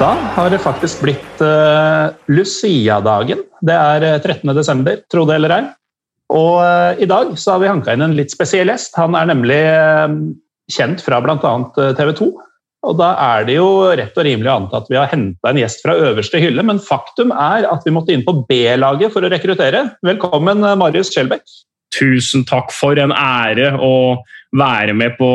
Da har det faktisk blitt uh, Lucia-dagen. Det er eh, 13. desember, tro det eller ei. Og uh, i dag så har vi hanka inn en litt spesiell gjest. Han er nemlig uh, kjent fra bl.a. TV 2. Og da er det jo rett og rimelig å anta at vi har henta en gjest fra øverste hylle, men faktum er at vi måtte inn på B-laget for å rekruttere. Velkommen, eh, Marius Skjelbæk. Tusen takk for en ære å være med på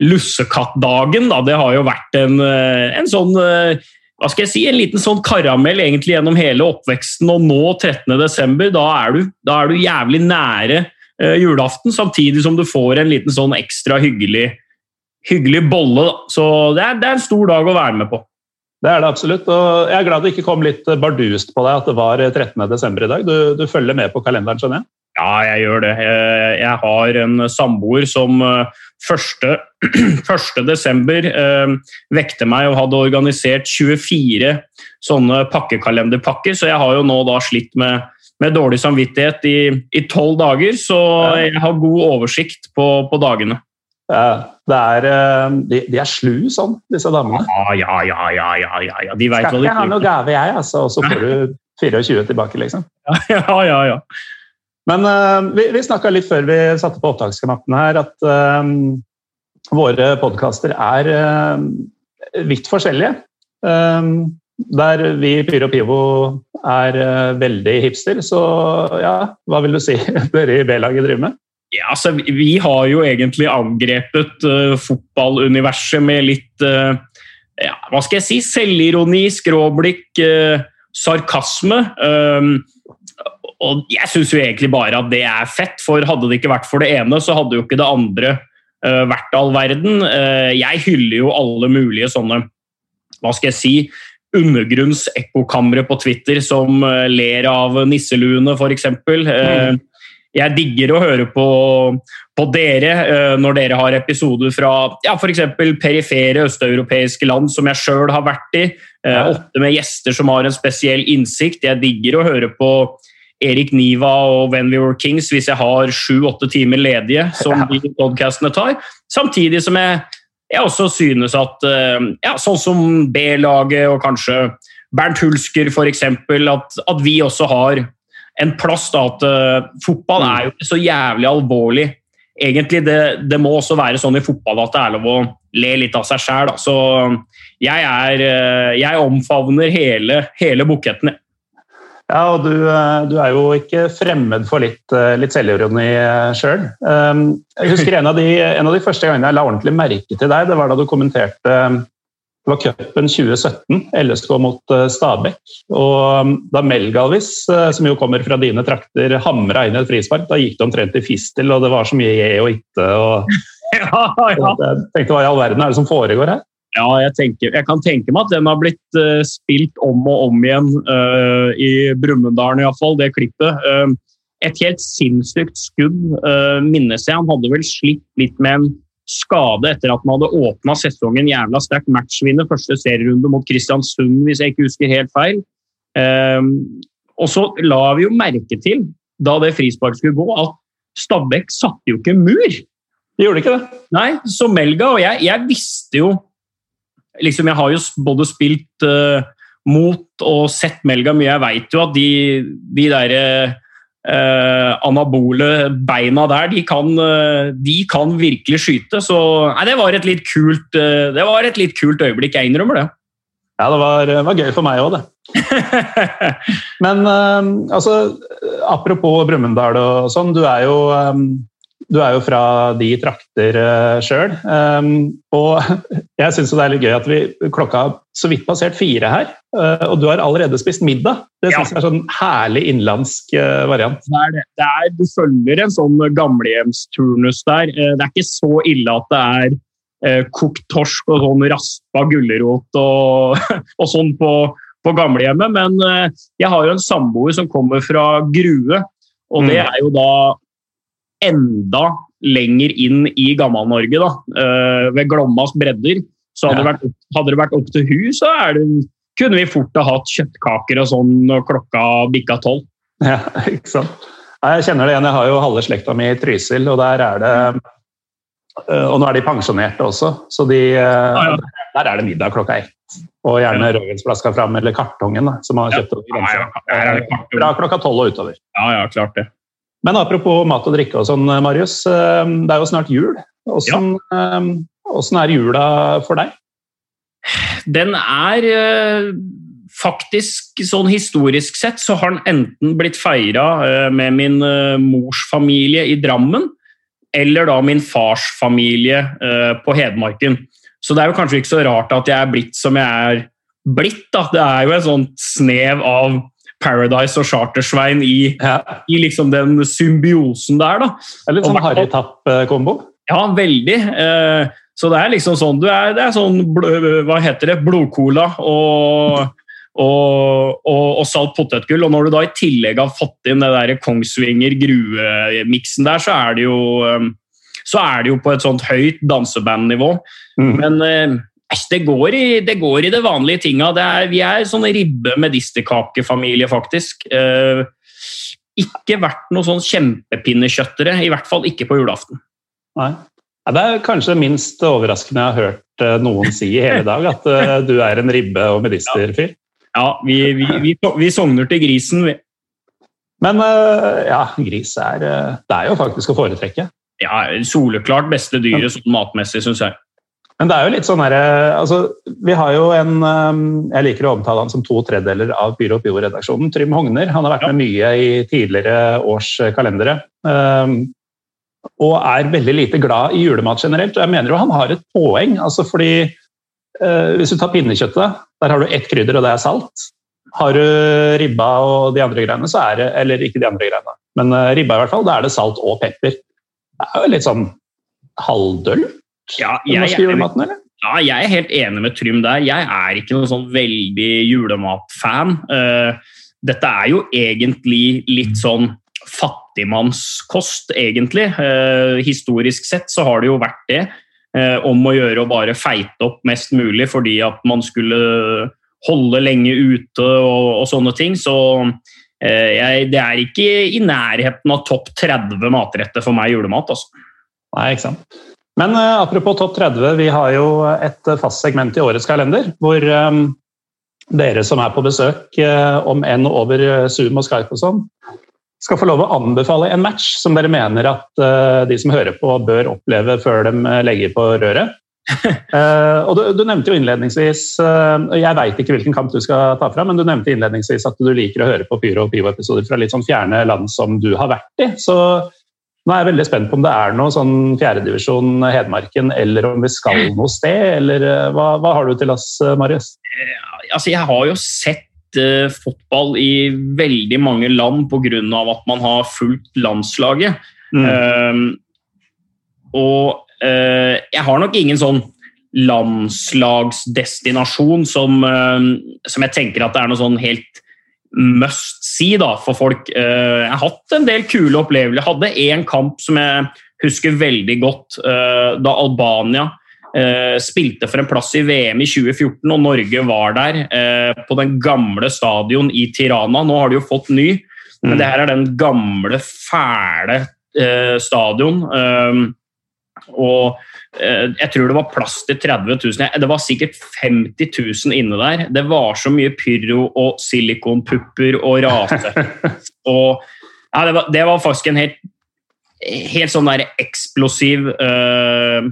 lussekattdagen. Da. Det har jo vært en, eh, en sånn eh, hva skal jeg si, en liten sånn karamell egentlig gjennom hele oppveksten, og nå 13.12., da, da er du jævlig nære eh, julaften, samtidig som du får en liten sånn ekstra hyggelig, hyggelig bolle. Da. Så det er, det er en stor dag å være med på. Det er det absolutt. Og jeg er glad det ikke kom litt bardust på deg at det var 13. desember i dag. Du, du følger med på kalenderen, skjønner jeg? Ja, jeg gjør det. Jeg, jeg har en samboer som eh, første, 1. desember eh, vekte meg og hadde organisert 24 sånne pakkekalenderpakker, så jeg har jo nå da slitt med, med dårlig samvittighet i, tolv 12 dager, så jeg har god oversikt på, på dagene. Er, eh, de, de er slu sånn, disse damene. Ja, ja, ja, ja, ja, de vet Skal ikke ha noe gave, jeg, altså, og så får du 24 tilbake, liksom. Ja, Ja, ja, ja. Men uh, vi, vi snakka litt før vi satte på opptaksknappen her, at uh, våre podkaster er uh, vidt forskjellige. Der vi i Pyro Pivo er veldig hipster, så ja, hva vil du si dere i B-laget driver med? Ja, altså, vi- har jo egentlig angrepet uh, fotballuniverset med litt uh, ja, hva skal jeg si, selvironi, skråblikk, uh, sarkasme. Um, og jeg syns jo egentlig bare at det er fett, for hadde det ikke vært for det ene, så hadde jo ikke det andre uh, vært all verden. Uh, jeg hyller jo alle mulige sånne, hva skal jeg si, undergrunnsekkokamre på Twitter som uh, ler av nisseluene, f.eks. Uh, jeg digger å høre på, på dere når dere har episoder fra ja, f.eks. perifere østeuropeiske land som jeg sjøl har vært i. Ofte med gjester som har en spesiell innsikt. Jeg digger å høre på Erik Niva og When We Were Kings hvis jeg har sju-åtte timer ledige, som de podcastene tar. Samtidig som jeg, jeg også synes at eh, ja, sånn som B-laget og kanskje Bernt Hulsker f.eks., at, at vi også har en plass da at uh, fotball er jo ikke så jævlig alvorlig. Egentlig, det, det må også være sånn i fotball at det er lov å le litt av seg sjæl. Så jeg, er, eh, jeg omfavner hele, hele buketten. jeg. Ja, og du, eh, du er jo ikke fremmed for litt, eh, litt selvironi sjøl. Jeg husker en av, de, en av de første gangene jeg la ordentlig merke til deg, det var da du kommenterte eh, det var cupen 2017, LSK mot eh, Stabæk. Og um, da Melgalvis, eh, som jo kommer fra dine trakter, hamra inn et frispark, da gikk det omtrent i fistel, og det var så mye je og itte. og Ja, ja. Jeg tenkte hva i all verden er det som foregår her? Ja, jeg, tenker, jeg kan tenke meg at den har blitt uh, spilt om og om igjen uh, i Brumunddal, iallfall, det klippet. Uh, et helt sinnssykt skudd, minnes jeg. Han hadde vel slitt litt med en skade etter at man hadde åpna sesongen jævla sterkt. Matchvinner første serierunde mot Kristiansund, hvis jeg ikke husker helt feil. Og så la vi jo merke til, da det frisparket skulle gå, at Stabæk satte jo ikke mur. De gjorde ikke det. Nei, så Melga og jeg, jeg visste jo liksom Jeg har jo både spilt uh, mot og sett Melga mye. Jeg veit jo at de, de der uh, anabole beina der, de kan, uh, de kan virkelig skyte. Så nei, det var et litt kult, eh, det var et litt kult øyeblikk. Jeg innrømmer det. Ja, det var, det var gøy for meg òg, det. Men eh, altså, apropos Brumunddal og sånn, du er jo eh, du er jo fra de trakter uh, sjøl. Um, og jeg syns det er litt gøy at vi klokka så vidt passert fire her, uh, og du har allerede spist middag. Det syns jeg er sånn herlig innlandsk uh, variant. Det er det. det er, du følger en sånn gamlehjemsturnus der. Det er ikke så ille at det er kokt torsk og sånn raspa gulrot og, og, sånn på, på gamlehjemmet, men jeg har jo en samboer som kommer fra Grue, og det mm. er jo da enda lenger inn i Gammel-Norge, da, uh, ved Glommas bredder. Så hadde, ja. det vært, hadde, det vært, opp til hun, så det, kunne vi fort ha hatt kjøttkaker og sånn når klokka bikka tolv. Ja, ikke sant. Jeg kjenner det igjen. Jeg har jo halve slekta mi i Trysil, og der er det uh, Og nå er de pensjonerte også, så de, ja, ja. der er det middag klokka ett. Og gjerne rødvinsflaska fram, eller kartongen, da, som har kjøpt over grensa. Fra klokka tolv og utover. Ja, ja, klart det. Men apropos mat og drikke og sånn, Marius. Eh, det er jo snart jul. Åssen ja. Eh, er jula for deg? Den er eh, faktisk sånn historisk sett så har den enten blitt feira med min mors familie i Drammen, eller da min fars familie på Hedmarken. Så det er jo kanskje ikke så rart at jeg er blitt som jeg er blitt. Da. Det er jo et sånt snev av Paradise og Chartersvein i, ja. i liksom den symbiosen der. da. Det er litt sånn harrytapp-kombo? Ja, veldig. Eh, så det er liksom sånn du er, Det er sånn hva heter det, blodcola og, og, og, og salt potetgull. Og når du da i tillegg har fått inn det der Kongsvinger Grue-miksen der, så er det jo eh, så er det jo på et sånt høyt dansebandnivå. Mm. Men eh, det går, i, det går i det vanlige tinga. Det er, vi er sånn ribbe medisterkakefamilie, faktisk. Eh, ikke vært noe sånn kjempepinnekjøttere, i hvert fall ikke på julaften. Nei. Det er kanskje det minst overraskende jeg har hørt eh, noen si i hele dag, at uh, du er en ribbe- og medisterfyr. Ja, vi, vi, vi, vi, sogner til grisen, vi. Men uh, ja, gris er, det er jo faktisk å foretrekke. Ja, soleklart beste dyret sånn matmessig, syns jeg. Men det er jo litt sånn her, altså, Vi har jo en um, Jeg liker å omtale han som to tredjedeler av Pyro og Pivo-redaksjonen. Trym Hogner. Han har vært med mye i tidligere års kalendere. Um, og er veldig lite glad i julemat generelt. Og jeg mener jo han har et poeng. altså fordi Hvis du tar pinnekjøttet, der har du ett krydder, og det er salt. Har du ribba og de andre greiene, så er det Eller ikke de andre greiene, men ribba i hvert fall, da er det salt og pepper. Det er jo litt sånn halvdøll ja, jeg, jeg, ja, jeg er helt enig med Trym der. Jeg er ikke noen sånn veldig julematfan. Uh, dette er jo egentlig litt sånn fattigmannskost, egentlig. Uh, historisk sett så har det jo vært det. Uh, om å gjøre å bare feite opp mest mulig fordi at man skulle holde lenge ute og, og sånne ting. Så jeg, det er ikke i nærheten av topp 30 matretter for meg julemat. Altså. Nei, ikke sant. Men uh, apropos topp 30, vi har jo et fast segment i årets kalender hvor um, dere som er på besøk, om enn over Zoom og Skype og sånn, skal få lov å anbefale en match som dere mener at de som hører på, bør oppleve før de legger på røret. og du, du, nevnte jo innledningsvis Jeg veit ikke hvilken kamp du skal ta fra, men du nevnte innledningsvis at du liker å høre på Pyro og Pivo-episoder fra litt sånn fjerne land som du har vært i. Så nå er jeg veldig spent på om det er noe sånn fjerdedivisjon Hedmarken, eller om vi skal noe sted, eller eh, hva, hva har du til oss, eh, Marius? Altså, jeg har jo sett uh, fotball i veldig mange land pga. at man har fulgt landslaget. Mm. Uh, og uh, jeg har nok ingen sånn landslagsdestinasjon som, som jeg tenker at det er noe sånn helt must see da, for folk. Eh, jeg har hatt en del kule opplevelser. Jeg hadde én kamp som jeg husker veldig godt, eh, da Albania eh, spilte for en plass i VM i 2014, og Norge var der på den gamle stadion i Tirana. Nå har de jo fått ny, men mm. det her er den gamle, fæle stadion. Og Eh, jeg tror det var plass til 30 000. Det var sikkert 50 000 inne der. Det var så mye pyro og silikonpupper og rase. og, ja, det, var, det, var, faktisk en helt, helt sånn der eksplosiv uh,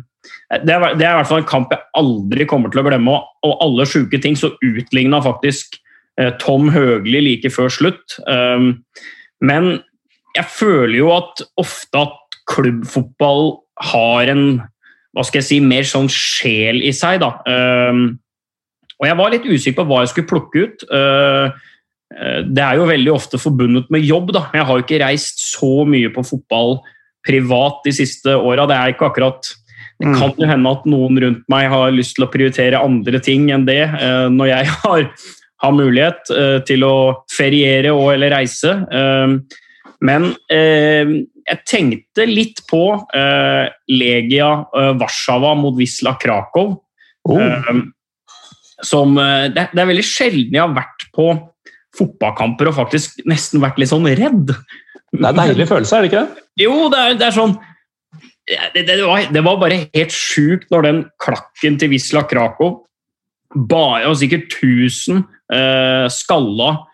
det, er, det, er, i hvert fall en kamp jeg aldri kommer til å glemme. Og alle sjuke ting så utligna faktisk eh, Tom Høgli like før slutt. Um, men jeg føler jo at ofte at klubbfotball har en hva skal jeg si, mer sånn sjel i seg. da. Um, og jeg var litt usikker på hva jeg skulle plukke ut. Uh, det er jo veldig ofte forbundet med jobb. da. Jeg har jo ikke reist så mye på fotball privat de siste åra. Det er ikke akkurat det mm. kan jo hende at noen rundt meg har lyst til å prioritere andre ting enn det uh, når jeg har, har mulighet uh, til å feriere og eller reise. Men jeg tenkte litt på Legia Warszawa mot Wisla Krakow. Oh. Som, det, det er veldig sjelden jeg har vært på fotballkamper og faktisk nesten vært litt sånn redd. Det er en deilig følelse, er det ikke det? Jo, det er, det er sånn det, det, var, det, var, bare helt sjukt når den klakken til Wisla Krakow bare, og sikkert 1000 eh, skalla eh,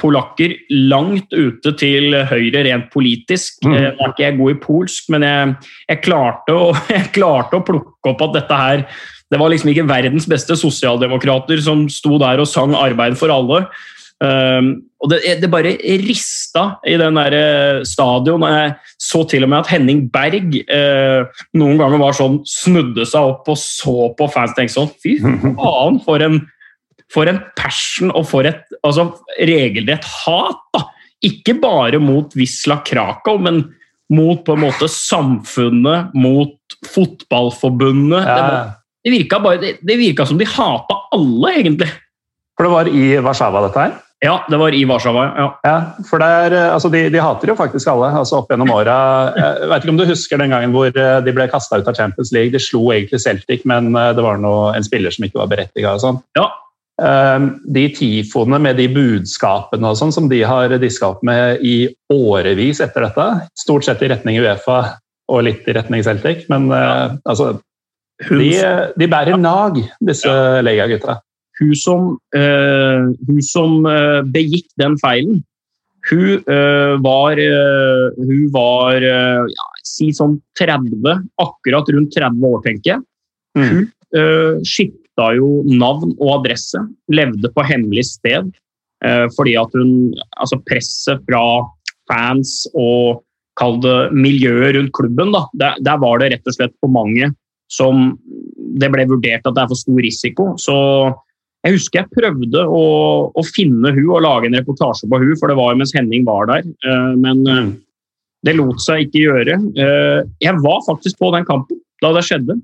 polakker langt ute til høyre rent politisk. Mm. Jeg er ikke god i polsk, men jeg, jeg, klarte å, jeg, klarte å, plukke opp at dette her Det var liksom ikke verdens beste sosialdemokrater som sto der og sang 'Arbeid for alle'. Um, og det, det, bare rista i den der eh, stadion. Jeg så til og med at Henning Berg uh, noen ganger var sånn, snudde seg opp og så på fans og tenkte sånn Fy faen, for en, for en passion og for et altså, regelrett hat! da. Ikke bare mot Wisla Krakow, men mot på en måte samfunnet, mot fotballforbundet. Ja. Det, det, virka bare, det, det virka som de hata alle, egentlig. For det var i Warszawa, dette her? Ja, det var i Warszawa. Ja. ja. for der, eh, altså de, de, hater jo faktisk alle altså opp gjennom åra. Jeg vet ikke om du husker den gangen hvor eh, de ble kasta ut av Champions League. De slo egentlig Celtic, men eh, det var noe, en spiller som ikke var berettiga. Sånn. Ja. De tifoene med de budskapene og sånn som de har diska opp med i årevis etter dette, stort sett i retning Uefa og litt i retning Celtic, men ja. altså de, de, bærer nag, disse ja. legagutta. hun som, uh, hun som uh, begikk den feilen, hun uh, var, hun var ja, si sånn 30, akkurat rundt 30 år, tenker jeg. Mm. Hun uh, skifta jo navn og adresse, levde på hemmelig sted. fordi at hun Altså presset fra fans og kall det miljøet rundt klubben, da, der, der var det rett og slett for mange som det ble vurdert at det er for stor risiko. Så jeg husker jeg prøvde å, å, finne hun og lage en reportasje på hun, for det var jo mens Henning var der. Eh, men eh, det lot seg ikke gjøre. Eh, jeg var faktisk på den kampen da det skjedde.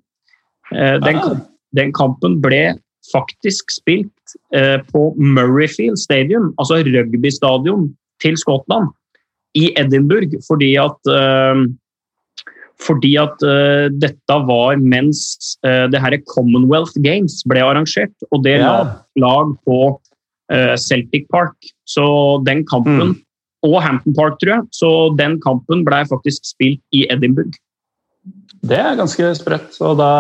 Den, ah. Den kampen ble faktisk spilt på Murrayfield Stadium, altså rugbystadion til Skottland, i Edinburgh, fordi at fordi at uh, dette var mens uh, det her Commonwealth Games ble arrangert. Og det ja. la lag på uh, Celtic Park. Så den kampen mm. Og Hampton Park, tror jeg. Så den kampen ble faktisk spilt i Edinburgh. Det er ganske sprøtt. Og da,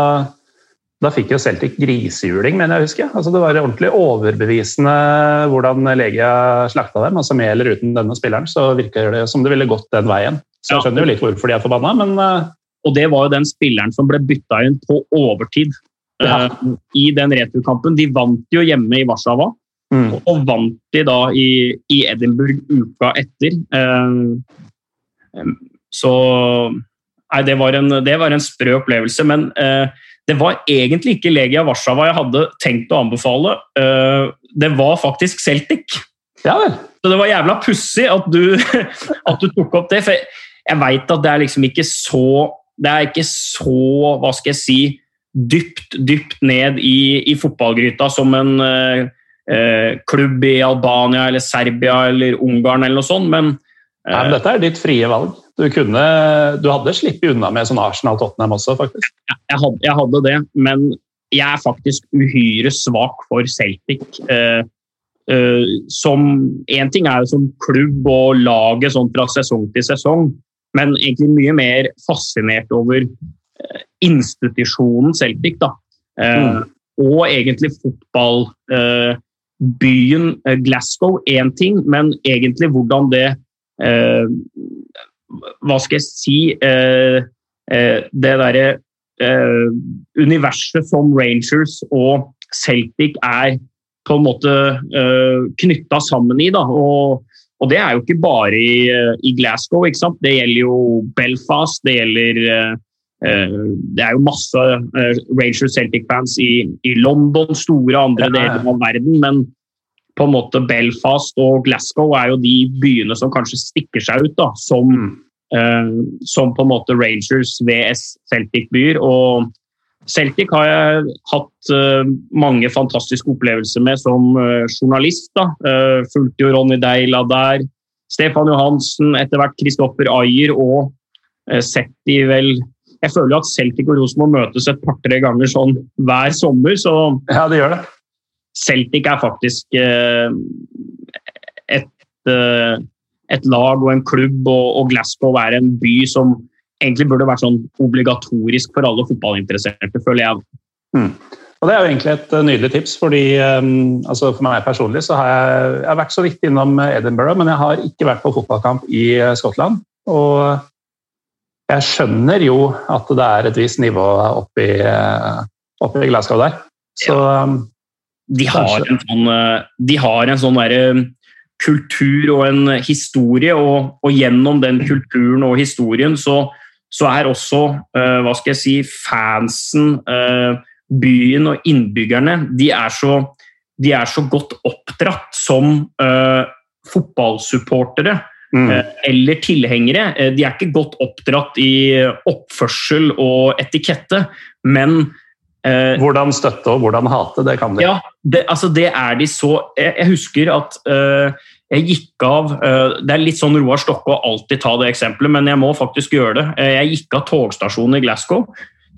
da fikk jo Celtic grisehjuling, mener jeg husker. Altså, det var ordentlig overbevisende hvordan Legia slakta dem. altså Med eller uten denne spilleren så virker det som det ville gått den veien. Så jeg skjønner jo litt hvorfor de er forbanna, men uh... Og det var jo den spilleren som ble bytta inn på overtid ja. uh, i den returkampen. De vant jo hjemme i Warszawa, mm. og vant de da i, i Edinburgh uka etter. Uh, så Nei, det var, en, det var en sprø opplevelse, men det var egentlig ikke Legia Warszawa jeg hadde tenkt å anbefale. det var faktisk Celtic. Ja vel. Så det var jævla pussig at, at, du tok opp det. For jeg veit at det er liksom ikke så Det er ikke så, hva skal jeg si, dypt, dypt ned i, i fotballgryta som en uh, uh, klubb i Albania eller Serbia eller Ungarn eller noe sånt, men Nei, men Dette er ditt frie valg. Du, kunne, du hadde sluppet unna med sånn Arsenal-Tottenham også, faktisk. Jeg, hadde, jeg, hadde, det, men jeg er faktisk uhyre svak for Celtic. Uh, som Én ting er jo som klubb og laget sånn fra sesong til sesong, men egentlig mye mer fascinert over eh, institusjonen Celtic. da. Eh, mm. Og egentlig fotballbyen Glasgow én ting, men egentlig hvordan det Hva skal jeg si Det derre universet som Rangers og Celtic er på en måte knytta sammen i. Da. Og, og, det er jo ikke bare i, i, Glasgow. ikke sant? Det gjelder jo Belfast, det gjelder Det er jo masse Rangers Celtic-fans i, i, London, store andre deler av verden. men på en måte Belfast og Glasgow er jo de byene som kanskje stikker seg ut da, som, eh, som på en måte Rangers VS Celtic-byer. Og Celtic har jeg hatt eh, mange fantastiske opplevelser med som eh, journalist. da. Uh, fulgte jo Ronny Deila der. Stefan Johansen, etter hvert Kristoffer Ayer og sett de vel Jeg føler jo at Celtic og Rosenborg møtes et par-tre ganger sånn hver sommer. så ja, det gjør det. Celtic er faktisk eh, et, eh, et, lag og en klubb, og, Glasgow er en by som egentlig burde vært sånn obligatorisk for alle fotballinteresserte, føler jeg. Mm. Og Det er jo egentlig et eh, nydelig tips, fordi altså for meg personlig så har jeg, jeg har vært så vidt innom Edinburgh, men jeg har ikke vært på fotballkamp i Skottland. Og jeg skjønner jo at det er et visst nivå oppi, i Glasgow der. Så ja. De har en sånn, eh, de har en sånn der, kultur og en historie, og, og, gjennom den kulturen og historien så, så er også uh, hva skal jeg si, fansen, uh, byen og innbyggerne de er så, de er så godt oppdratt som uh, fotballsupportere. Mm. Eller tilhengere. De er ikke godt oppdratt i oppførsel og etikette, men Eh, hvordan støtte og hvordan hate, det kan de. Ja, det, altså det er de så Jeg, jeg husker at uh, jeg gikk av uh, Det er litt sånn Roar Stokke å alltid ta det eksempelet, men jeg må faktisk gjøre det. Uh, jeg gikk av togstasjonen i Glasgow,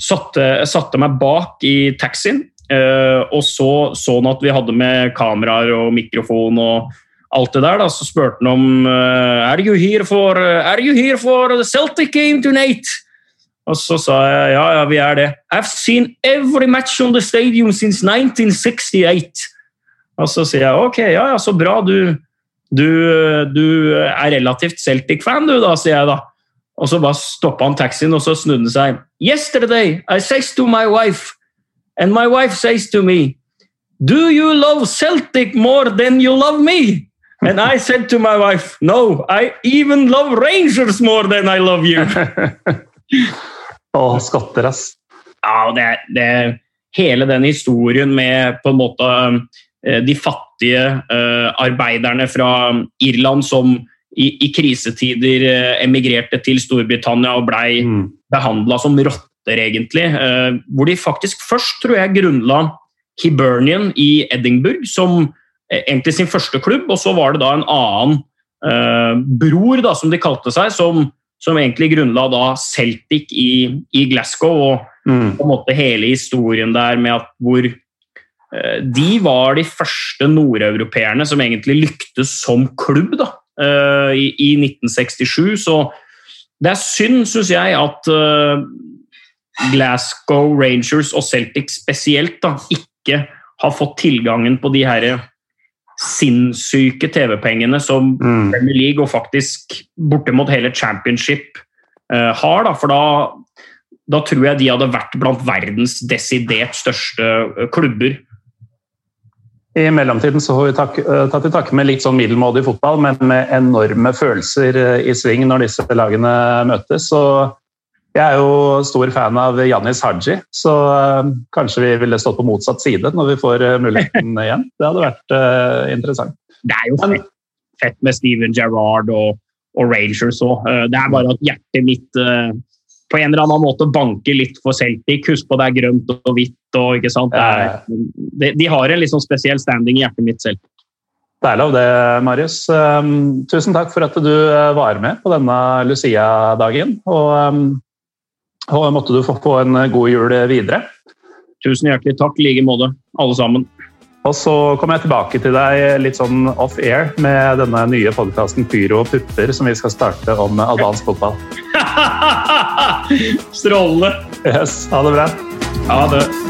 satte, satte meg bak i taxien og så sånn at vi hadde med kameraer og mikrofon og alt det der. Da, så spurte han om Are you here for, are you here for Celtic game tonight? Og så sa jeg ja, ja, vi er det. I've seen every match on the stadium since 1968. Og så sier jeg ok, ja, ja, så bra. Du, du, du er relativt Celtic-fan, du, da, sier jeg da. Og så bare stoppa han taxien, og så snudde han seg. Yesterday I says to my wife, and my wife says to me, Do you love Celtic more than you love me? And I said to my wife, No, I even love Rangers more than I love you. Å, skatter, ass. Ja, det, det, hele den historien med på en måte eh, de fattige uh, arbeiderne fra Irland som i, i, krisetider uh, emigrerte til Storbritannia og blei mm. behandla som rotter, egentlig. Uh, hvor de faktisk først, tror jeg, grunnla Hibernian i Edinburgh som egentlig sin første klubb, og så var det da en annen bror, da, som de kalte seg, som som egentlig grunnla da Celtic i, i Glasgow. og mm. på en måte hele historien der med at hvor eh, De var de første nordeuropeerne som egentlig lyktes som klubb da, eh, i, i, 1967. Så det er synd, syns jeg, at eh, Glasgow Rangers og Celtic spesielt da, ikke har fått tilgangen på de her sinnssyke TV-pengene som mm. Premier League og faktisk bortimot hele championship uh, har. Da, for da, da, tror jeg de hadde vært blant verdens desidert største uh, klubber. I mellomtiden så har vi tak, uh, tatt til takke med litt sånn middelmådig fotball, men med enorme følelser i sving når disse lagene møtes. Så jeg er jo stor fan av Jannis Haji, så uh, kanskje vi ville stått på motsatt side når vi får uh, muligheten igjen. Det hadde vært uh, interessant. Det er jo fett, fett med Steven Gerrard og, og Rangers òg. det er bare at hjertet mitt på en eller annen måte banker litt for Celtic. Husk på det er grønt og hvitt. og ikke sant? Er, de, de, har en litt sånn spesiell standing i hjertet mitt, selv. Det er lov det, Marius. Um, tusen takk for at du var med på denne Lucia-dagen. og um, og måtte du få en god jul videre. Tusen hjertelig takk. I like måte, alle sammen. Og så kommer jeg tilbake til deg litt sånn off-air med denne nye podkasten Pyro og pupper, som vi skal starte om albansk fotball. Strålende. Yes, ha det bra. Ha det.